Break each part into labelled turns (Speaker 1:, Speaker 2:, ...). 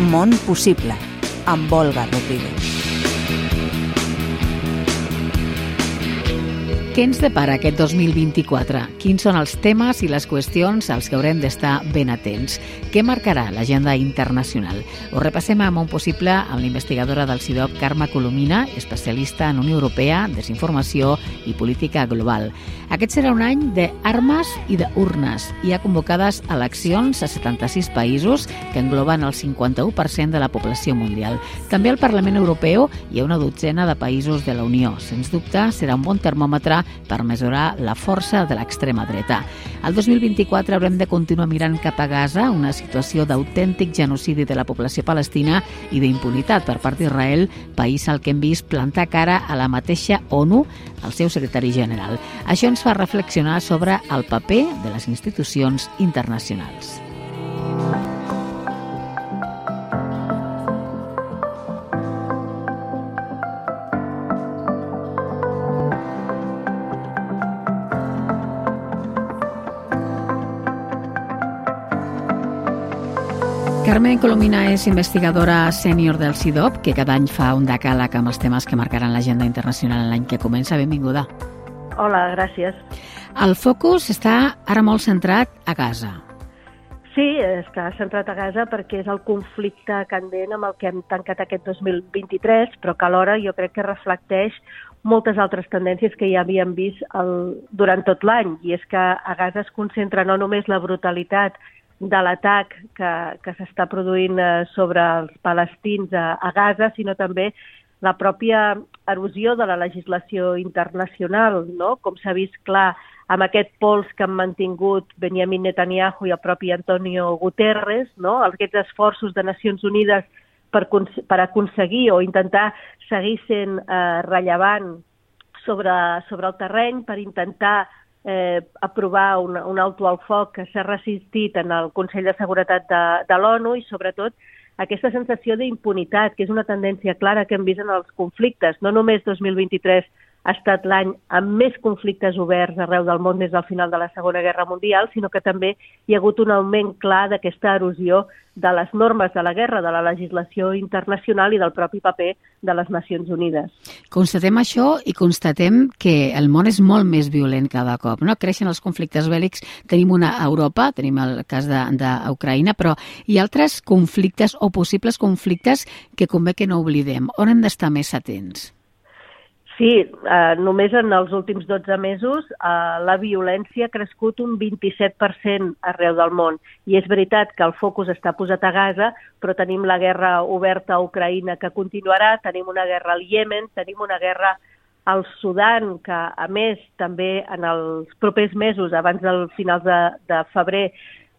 Speaker 1: Món possible, amb Olga Rodríguez.
Speaker 2: Què ens depara aquest 2024? Quins són els temes i les qüestions als que haurem d'estar ben atents? Què marcarà l'agenda internacional? Ho repassem a Món Possible amb l'investigadora del CIDOC, Carme Colomina, especialista en Unió Europea, desinformació i política global. Aquest serà un any d'armes i d'urnes. Hi ha convocades eleccions a 76 països que engloben el 51% de la població mundial. També al Parlament Europeu hi ha una dotzena de països de la Unió. Sens dubte, serà un bon termòmetre per mesurar la força de l'extrema dreta. El 2024 haurem de continuar mirant cap a Gaza, una situació d'autèntic genocidi de la població palestina i d'impunitat per part d'Israel, país al que hem vist plantar cara a la mateixa ONU, el seu secretari general. Això ens fa reflexionar sobre el paper de les institucions internacionals. Carmen Colomina és investigadora sènior del CIDOP, que cada any fa un decàleg amb els temes que marcaran l'agenda internacional l'any que comença. Benvinguda.
Speaker 3: Hola, gràcies.
Speaker 2: El focus està ara molt centrat a Gaza.
Speaker 3: Sí, està centrat a Gaza perquè és el conflicte candent amb el que hem tancat aquest 2023, però que alhora jo crec que reflecteix moltes altres tendències que ja havíem vist el, durant tot l'any, i és que a Gaza es concentra no només la brutalitat de l'atac que, que s'està produint eh, sobre els palestins a, a Gaza, sinó també la pròpia erosió de la legislació internacional, no? com s'ha vist clar amb aquest pols que han mantingut Benjamin Netanyahu i el propi Antonio Guterres, no? aquests esforços de Nacions Unides per, per aconseguir o intentar seguir sent eh, rellevant sobre, sobre el terreny, per intentar eh, aprovar un, un alto al foc que s'ha resistit en el Consell de Seguretat de, de l'ONU i, sobretot, aquesta sensació d'impunitat, que és una tendència clara que hem vist en els conflictes, no només 2023 ha estat l'any amb més conflictes oberts arreu del món des del final de la Segona Guerra Mundial, sinó que també hi ha hagut un augment clar d'aquesta erosió de les normes de la guerra, de la legislació internacional i del propi paper de les Nacions Unides.
Speaker 2: Constatem això i constatem que el món és molt més violent cada cop. No? Creixen els conflictes bèl·lics, tenim una Europa, tenim el cas d'Ucraïna, però hi ha altres conflictes o possibles conflictes que convé que no oblidem. On hem d'estar més atents?
Speaker 3: Sí, eh, només en els últims 12 mesos eh, la violència ha crescut un 27% arreu del món. I és veritat que el focus està posat a Gaza, però tenim la guerra oberta a Ucraïna que continuarà, tenim una guerra al Iemen, tenim una guerra al Sudan, que a més també en els propers mesos, abans del final de, de febrer,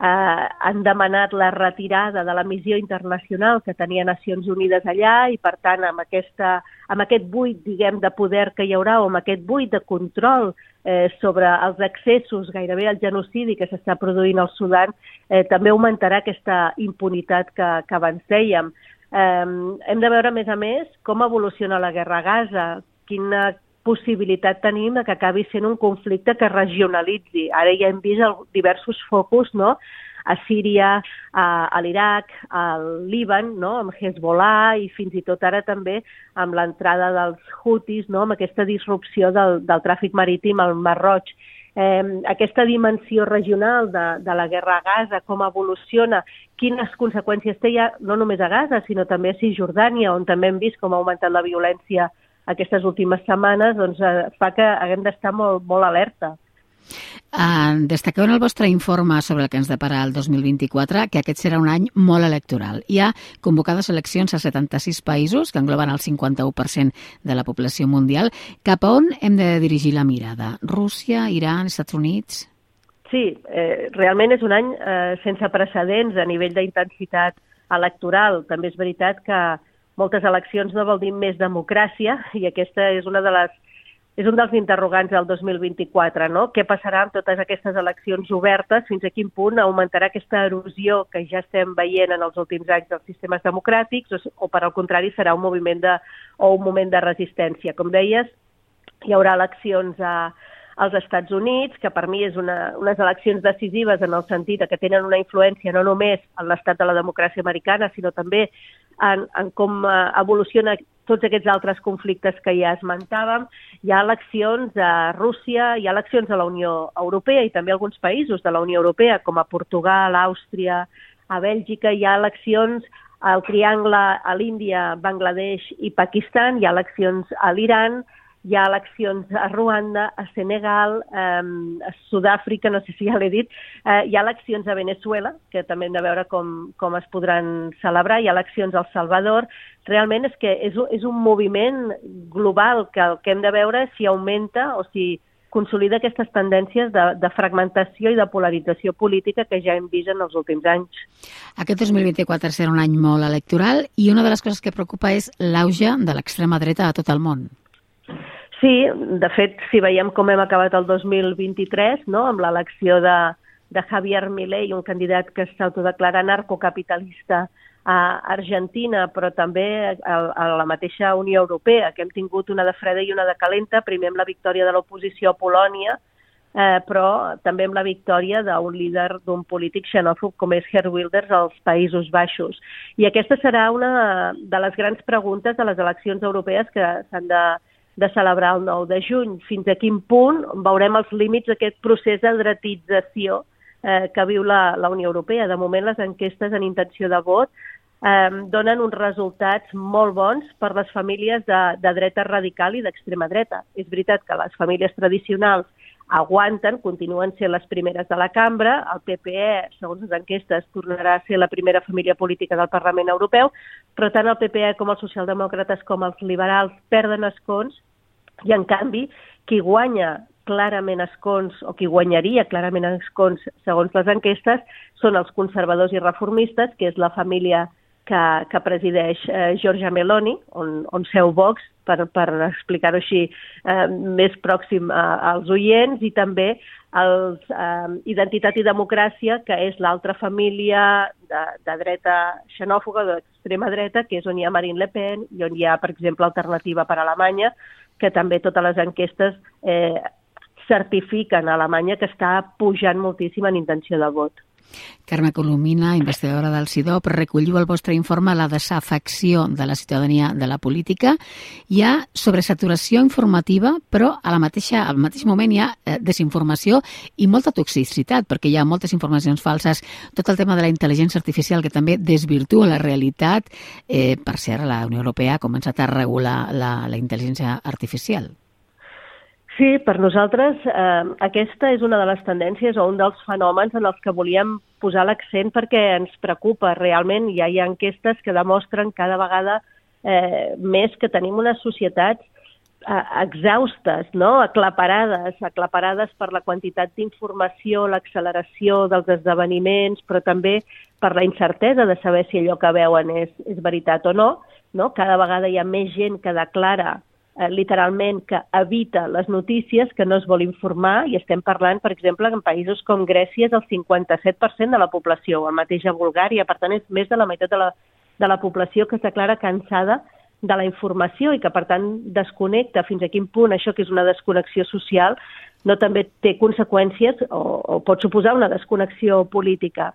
Speaker 3: eh, han demanat la retirada de la missió internacional que tenia Nacions Unides allà i, per tant, amb, aquesta, amb aquest buit, diguem, de poder que hi haurà o amb aquest buit de control eh, sobre els accessos, gairebé al genocidi que s'està produint al Sudan, eh, també augmentarà aquesta impunitat que, que abans dèiem. Eh, hem de veure, a més a més, com evoluciona la guerra a Gaza, quina possibilitat tenim que acabi sent un conflicte que regionalitzi. Ara ja hem vist diversos focus, no?, a Síria, a, a l'Iraq, al Líban, no? amb Hezbollah i fins i tot ara també amb l'entrada dels Houthis, no? amb aquesta disrupció del, del tràfic marítim al Mar Roig. Eh, aquesta dimensió regional de, de la guerra a Gaza, com evoluciona, quines conseqüències té ja no només a Gaza, sinó també a Cisjordània, on també hem vist com ha augmentat la violència aquestes últimes setmanes doncs, eh, fa que haguem d'estar molt, molt alerta.
Speaker 2: Uh, destaqueu en el vostre informe sobre el que ens depara el 2024 que aquest serà un any molt electoral. Hi ha convocades eleccions a 76 països, que engloben el 51% de la població mundial. Cap a on hem de dirigir la mirada? Rússia, Iran, Estats Units?
Speaker 3: Sí, eh, realment és un any eh, sense precedents a nivell d'intensitat electoral. També és veritat que moltes eleccions no vol dir més democràcia i aquesta és una de les és un dels interrogants del 2024, no? Què passarà amb totes aquestes eleccions obertes? Fins a quin punt augmentarà aquesta erosió que ja estem veient en els últims anys dels sistemes democràtics o, o per al contrari, serà un moviment de, o un moment de resistència? Com deies, hi haurà eleccions a, als Estats Units, que per mi és una, unes eleccions decisives en el sentit que tenen una influència no només en l'estat de la democràcia americana, sinó també en, en com eh, evoluciona tots aquests altres conflictes que ja esmentàvem. Hi ha eleccions a Rússia, hi ha eleccions a la Unió Europea i també alguns països de la Unió Europea, com a Portugal, Àustria, a Bèlgica, hi ha eleccions al triangle a l'Índia, Bangladesh i Pakistan, hi ha eleccions a l'Iran, hi ha eleccions a Ruanda, a Senegal, eh, a Sud-àfrica, no sé si ja l'he dit, eh, hi ha eleccions a Venezuela, que també hem de veure com, com es podran celebrar, hi ha eleccions al Salvador. Realment és que és, és un moviment global que el que hem de veure és si augmenta o si consolida aquestes tendències de, de fragmentació i de polarització política que ja hem vist en els últims anys.
Speaker 2: Aquest 2024 serà un any molt electoral i una de les coses que preocupa és l'auge de l'extrema dreta a tot el món.
Speaker 3: Sí, de fet, si veiem com hem acabat el 2023, no?, amb l'elecció de, de Javier Milei, un candidat que s'autodeclara narcocapitalista a Argentina, però també a, a la mateixa Unió Europea, que hem tingut una de freda i una de calenta, primer amb la victòria de l'oposició a Polònia, eh, però també amb la victòria d'un líder d'un polític xenòfob com és Herr Wilders als Països Baixos. I aquesta serà una de les grans preguntes de les eleccions europees que s'han de de celebrar el 9 de juny. Fins a quin punt veurem els límits d'aquest procés de dretització eh, que viu la, la Unió Europea. De moment, les enquestes en intenció de vot eh, donen uns resultats molt bons per les famílies de, de dreta radical i d'extrema dreta. És veritat que les famílies tradicionals aguanten, continuen sent les primeres de la cambra, el PPE, segons les enquestes, tornarà a ser la primera família política del Parlament Europeu, però tant el PPE com els socialdemòcrates com els liberals perden escons i, en canvi, qui guanya clarament escons o qui guanyaria clarament escons segons les enquestes són els conservadors i reformistes, que és la família que, que presideix eh, Giorgia Meloni, on, on seu Vox, per, per explicar-ho així eh, més pròxim a, als oients, i també els eh, Identitat i Democràcia, que és l'altra família de, de dreta xenòfoga, d'extrema dreta, que és on hi ha Marine Le Pen i on hi ha, per exemple, Alternativa per Alemanya, que també totes les enquestes eh, certifiquen a Alemanya que està pujant moltíssim en intenció de vot.
Speaker 2: Carme Colomina, investigadora del CIDOP, recolliu el vostre informe la desafecció de la ciutadania de la política. Hi ha sobresaturació informativa, però a la mateixa, al mateix moment hi ha eh, desinformació i molta toxicitat, perquè hi ha moltes informacions falses. Tot el tema de la intel·ligència artificial que també desvirtua la realitat. Eh, per cert, la Unió Europea ha començat a regular la, la intel·ligència artificial.
Speaker 3: Sí, per nosaltres eh, aquesta és una de les tendències o un dels fenòmens en els que volíem posar l'accent perquè ens preocupa realment. Ja hi ha enquestes que demostren cada vegada eh, més que tenim unes societats eh, exhaustes, no? aclaparades, aclaparades per la quantitat d'informació, l'acceleració dels esdeveniments, però també per la incertesa de saber si allò que veuen és, és veritat o no. no? Cada vegada hi ha més gent que declara eh, literalment que evita les notícies, que no es vol informar, i estem parlant, per exemple, en països com Grècia és el 57% de la població, o el mateix a Bulgària, per tant és més de la meitat de la, de la població que es declara cansada de la informació i que, per tant, desconnecta fins a quin punt això que és una desconnexió social no també té conseqüències o, o pot suposar una desconnexió política.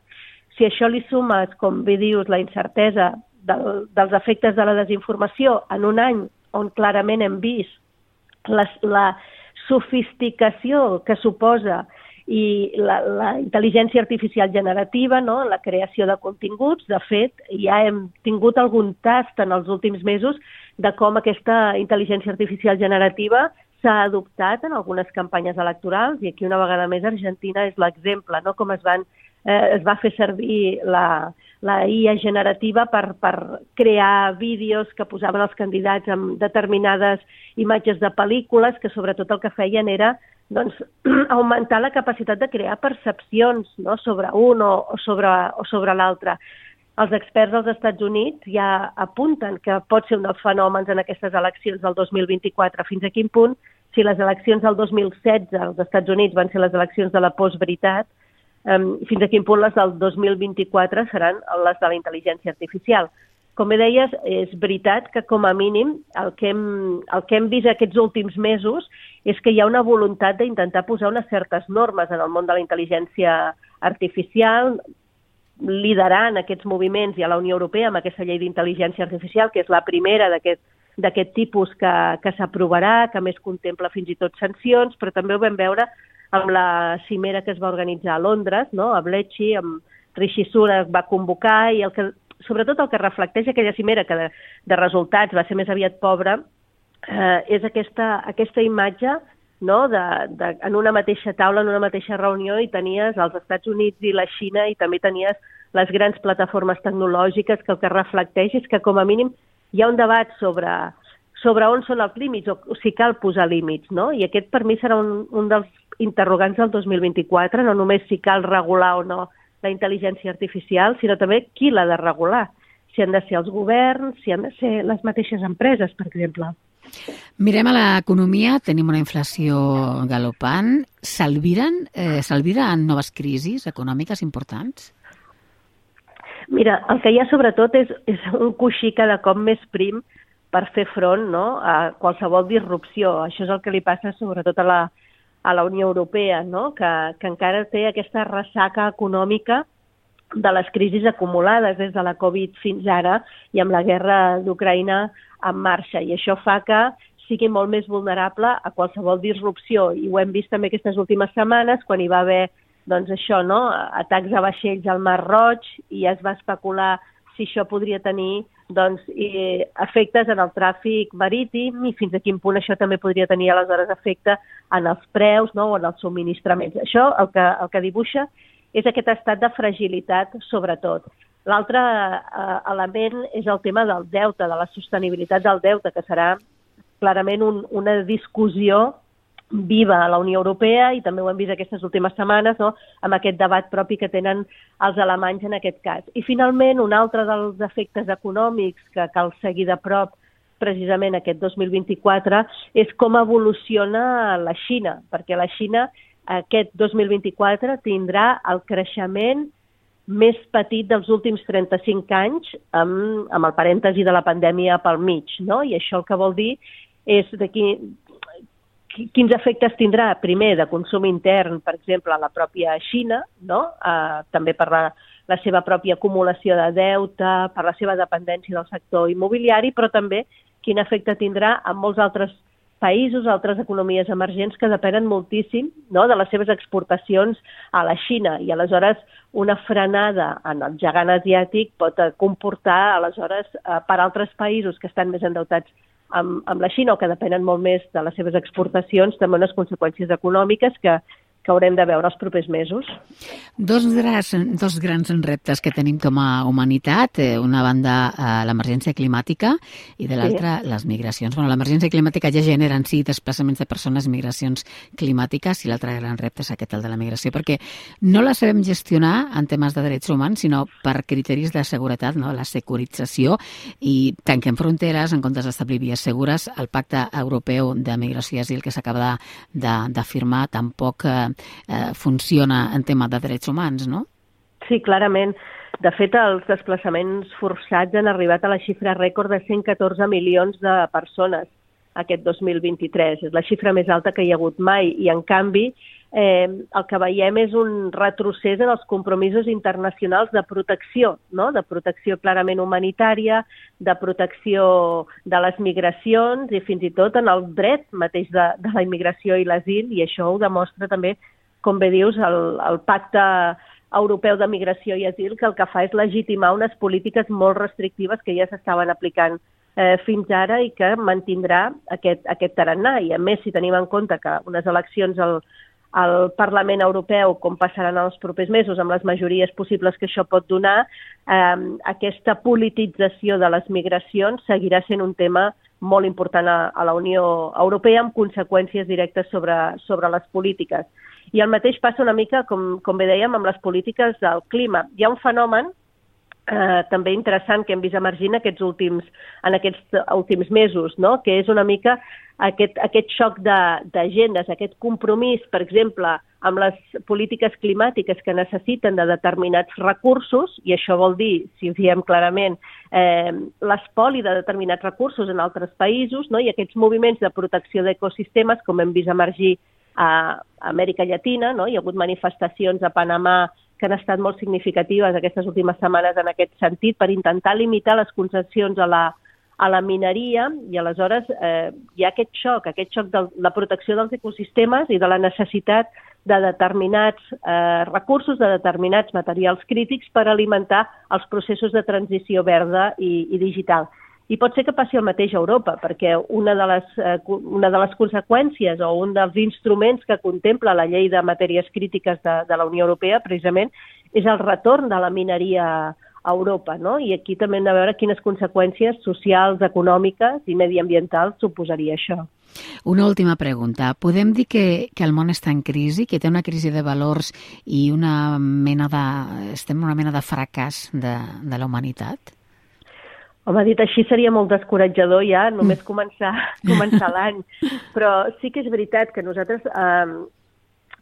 Speaker 3: Si això li sumes, com bé dius, la incertesa del, dels efectes de la desinformació en un any on clarament hem vist la, la sofisticació que suposa i la, la intel·ligència artificial generativa, no? la creació de continguts. De fet, ja hem tingut algun tast en els últims mesos de com aquesta intel·ligència artificial generativa s'ha adoptat en algunes campanyes electorals i aquí una vegada més Argentina és l'exemple, no? com es, van, eh, es va fer servir la, la IA generativa per, per crear vídeos que posaven els candidats amb determinades imatges de pel·lícules que sobretot el que feien era doncs, augmentar la capacitat de crear percepcions no? sobre un o, o sobre, o sobre l'altre. Els experts dels Estats Units ja apunten que pot ser un dels fenòmens en aquestes eleccions del 2024. Fins a quin punt, si les eleccions del 2016 als Estats Units van ser les eleccions de la postveritat, fins a quin punt les del 2024 seran les de la intel·ligència artificial. com bé deies, és veritat que com a mínim el que hem, el que hem vist aquests últims mesos és que hi ha una voluntat d'intentar posar unes certes normes en el món de la intel·ligència artificial, liderant aquests moviments i a la Unió Europea amb aquesta llei d'intel·ligència artificial, que és la primera d'aquest tipus que, que s'aprovarà, que més contempla fins i tot sancions, però també ho vam veure amb la cimera que es va organitzar a Londres, no? a Bletchy, amb Rishi Sunak va convocar i el que, sobretot el que reflecteix aquella cimera, que de, de resultats va ser més aviat pobra, eh, és aquesta, aquesta imatge no? de, de, en una mateixa taula, en una mateixa reunió, i tenies els Estats Units i la Xina i també tenies les grans plataformes tecnològiques que el que reflecteix és que com a mínim hi ha un debat sobre, sobre on són els límits o, o si cal posar límits, no? I aquest per mi serà un, un dels interrogants del 2024, no només si cal regular o no la intel·ligència artificial, sinó també qui l'ha de regular. Si han de ser els governs, si han de ser les mateixes empreses, per exemple.
Speaker 2: Mirem a l'economia, tenim una inflació galopant. S'alviren eh, noves crisis econòmiques importants?
Speaker 3: Mira, el que hi ha sobretot és, és un coixí cada cop més prim per fer front no, a qualsevol disrupció. Això és el que li passa sobretot a la, a la Unió Europea, no? que, que encara té aquesta ressaca econòmica de les crisis acumulades des de la Covid fins ara i amb la guerra d'Ucraïna en marxa. I això fa que sigui molt més vulnerable a qualsevol disrupció. I ho hem vist també aquestes últimes setmanes, quan hi va haver doncs això, no? atacs a vaixells al Mar Roig i es va especular si això podria tenir doncs, i efectes en el tràfic marítim i fins a quin punt això també podria tenir aleshores efecte en els preus no? o en els subministraments. Això el que, el que dibuixa és aquest estat de fragilitat, sobretot. L'altre eh, element és el tema del deute, de la sostenibilitat del deute, que serà clarament un, una discussió viva a la Unió Europea i també ho hem vist aquestes últimes setmanes no? amb aquest debat propi que tenen els alemanys en aquest cas. I finalment, un altre dels efectes econòmics que cal seguir de prop precisament aquest 2024 és com evoluciona la Xina, perquè la Xina aquest 2024 tindrà el creixement més petit dels últims 35 anys amb, amb el parèntesi de la pandèmia pel mig, no? I això el que vol dir és de quin, quins efectes tindrà, primer, de consum intern, per exemple, a la pròpia Xina, no? Uh, també per la, la seva pròpia acumulació de deute, per la seva dependència del sector immobiliari, però també quin efecte tindrà en molts altres països, altres economies emergents que depenen moltíssim no, de les seves exportacions a la Xina i aleshores una frenada en el gegant asiàtic pot comportar aleshores eh, per altres països que estan més endeutats amb, amb la Xina o que depenen molt més de les seves exportacions també unes conseqüències econòmiques que, que haurem de veure els propers mesos.
Speaker 2: Dos, grans, dos grans reptes que tenim com a humanitat, eh, una banda eh, l'emergència climàtica i de l'altra sí. les migracions. Bueno, l'emergència climàtica ja genera en si desplaçaments de persones, migracions climàtiques i l'altre gran repte és aquest, el de la migració, perquè no la sabem gestionar en temes de drets humans, sinó per criteris de seguretat, no? la securització i tanquem fronteres en comptes d'establir vies segures. El pacte europeu de migració i asil que s'acaba d'afirmar tampoc eh, eh, funciona en tema de drets humans, no?
Speaker 3: Sí, clarament. De fet, els desplaçaments forçats han arribat a la xifra rècord de 114 milions de persones aquest 2023. És la xifra més alta que hi ha hagut mai i, en canvi, eh, el que veiem és un retrocés en els compromisos internacionals de protecció, no? de protecció clarament humanitària, de protecció de les migracions i fins i tot en el dret mateix de, de la immigració i l'asil, i això ho demostra també, com bé dius, el, el pacte europeu de migració i asil, que el que fa és legitimar unes polítiques molt restrictives que ja s'estaven aplicant eh, fins ara i que mantindrà aquest, aquest tarannà. I a més, si tenim en compte que unes eleccions al, al Parlament Europeu, com passaran els propers mesos, amb les majories possibles que això pot donar, eh, aquesta politització de les migracions seguirà sent un tema molt important a, a la Unió Europea amb conseqüències directes sobre, sobre les polítiques. I el mateix passa una mica, com, com bé dèiem, amb les polítiques del clima. Hi ha un fenomen eh, també interessant que hem vist emergint aquests últims, en aquests últims mesos, no? que és una mica aquest, aquest xoc d'agendes, aquest compromís, per exemple, amb les polítiques climàtiques que necessiten de determinats recursos, i això vol dir, si ho diem clarament, eh, l'espoli de determinats recursos en altres països, no? i aquests moviments de protecció d'ecosistemes, com hem vist emergir a Amèrica Llatina, no? hi ha hagut manifestacions a Panamà que han estat molt significatives aquestes últimes setmanes en aquest sentit per intentar limitar les concessions a la, a la mineria i aleshores eh, hi ha aquest xoc, aquest xoc de la protecció dels ecosistemes i de la necessitat de determinats eh, recursos, de determinats materials crítics per alimentar els processos de transició verda i, i digital. I pot ser que passi el mateix a Europa, perquè una de, les, eh, una de les conseqüències o un dels instruments que contempla la llei de matèries crítiques de, de la Unió Europea, precisament, és el retorn de la mineria a Europa, no? I aquí també hem de veure quines conseqüències socials, econòmiques i mediambientals suposaria això.
Speaker 2: Una última pregunta. Podem dir que, que el món està en crisi, que té una crisi de valors i una mena de... estem en una mena de fracàs de, de la humanitat?
Speaker 3: Home, dit així seria molt descoratjador ja només mm. començar, començar l'any, però sí que és veritat que nosaltres eh,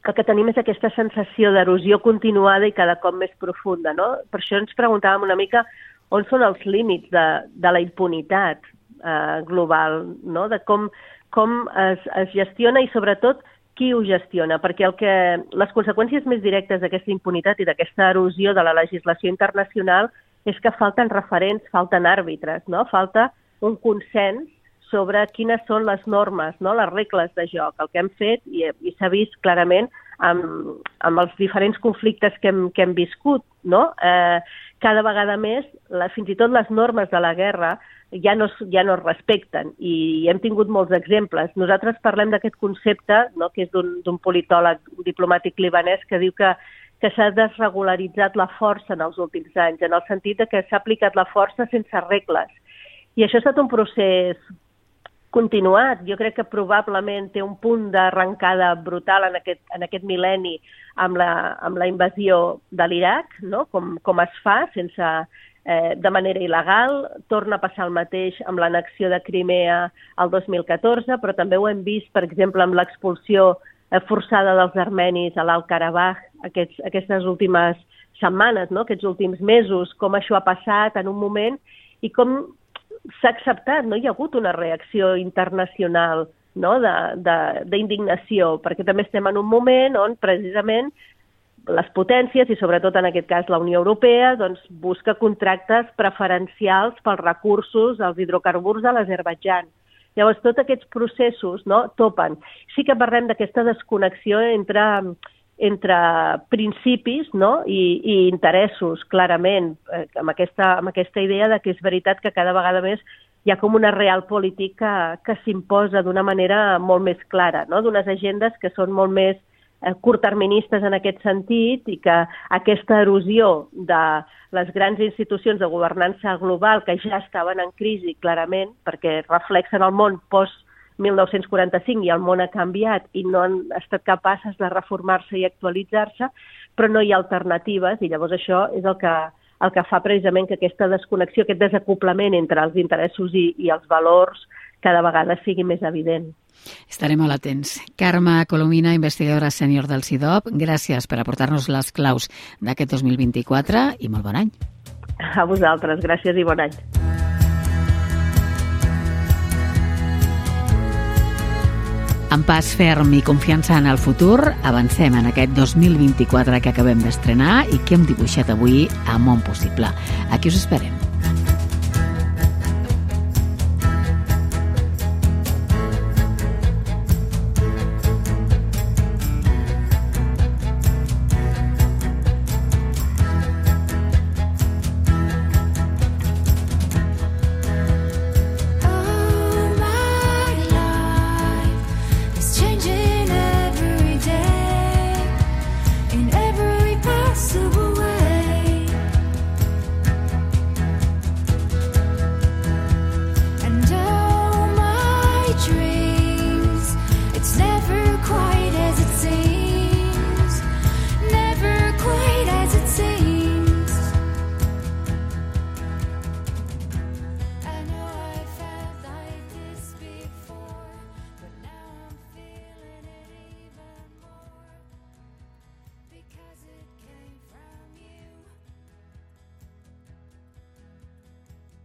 Speaker 3: el que tenim és aquesta sensació d'erosió continuada i cada cop més profunda. No? Per això ens preguntàvem una mica on són els límits de, de la impunitat eh, global, no? de com, com es, es gestiona i sobretot qui ho gestiona, perquè el que, les conseqüències més directes d'aquesta impunitat i d'aquesta erosió de la legislació internacional és que falten referents, falten àrbitres, no? falta un consens sobre quines són les normes, no? les regles de joc. El que hem fet, i, i s'ha vist clarament amb, amb els diferents conflictes que hem, que hem viscut, no? eh, cada vegada més, la, fins i tot les normes de la guerra ja no, ja no es respecten i hem tingut molts exemples. Nosaltres parlem d'aquest concepte, no? que és d'un politòleg diplomàtic libanès que diu que que s'ha desregularitzat la força en els últims anys, en el sentit de que s'ha aplicat la força sense regles. I això ha estat un procés continuat. Jo crec que probablement té un punt d'arrencada brutal en aquest, en aquest mil·lenni amb la, amb la invasió de l'Iraq, no? com, com es fa sense, eh, de manera il·legal. Torna a passar el mateix amb l'annexió de Crimea el 2014, però també ho hem vist, per exemple, amb l'expulsió forçada dels armenis a l'Alt Karabakh aquests, aquestes últimes setmanes, no? aquests últims mesos, com això ha passat en un moment i com s'ha acceptat, no hi ha hagut una reacció internacional no? d'indignació, perquè també estem en un moment on precisament les potències, i sobretot en aquest cas la Unió Europea, doncs, busca contractes preferencials pels recursos, els hidrocarburs de l'Azerbaidjan. Llavors, tots aquests processos no, topen. Sí que parlem d'aquesta desconnexió entre, entre principis no, i, i interessos, clarament, eh, amb, aquesta, amb aquesta idea de que és veritat que cada vegada més hi ha com una real política que, s'imposa d'una manera molt més clara, no? d'unes agendes que són molt més curtterministes en aquest sentit i que aquesta erosió de les grans institucions de governança global que ja estaven en crisi clarament perquè reflexen el món post 1945 i el món ha canviat i no han estat capaces de reformar-se i actualitzar-se, però no hi ha alternatives i llavors això és el que, el que fa precisament que aquesta desconnexió, aquest desacoplament entre els interessos i, i els valors cada vegada sigui més evident.
Speaker 2: Estarem molt atents. Carme Colomina, investigadora sènior del CIDOP, gràcies per aportar-nos les claus d'aquest 2024 i molt bon any.
Speaker 3: A vosaltres, gràcies i bon any.
Speaker 2: Amb pas ferm i confiança en el futur, avancem en aquest 2024 que acabem d'estrenar i que hem dibuixat avui a Món Possible. Aquí us esperem.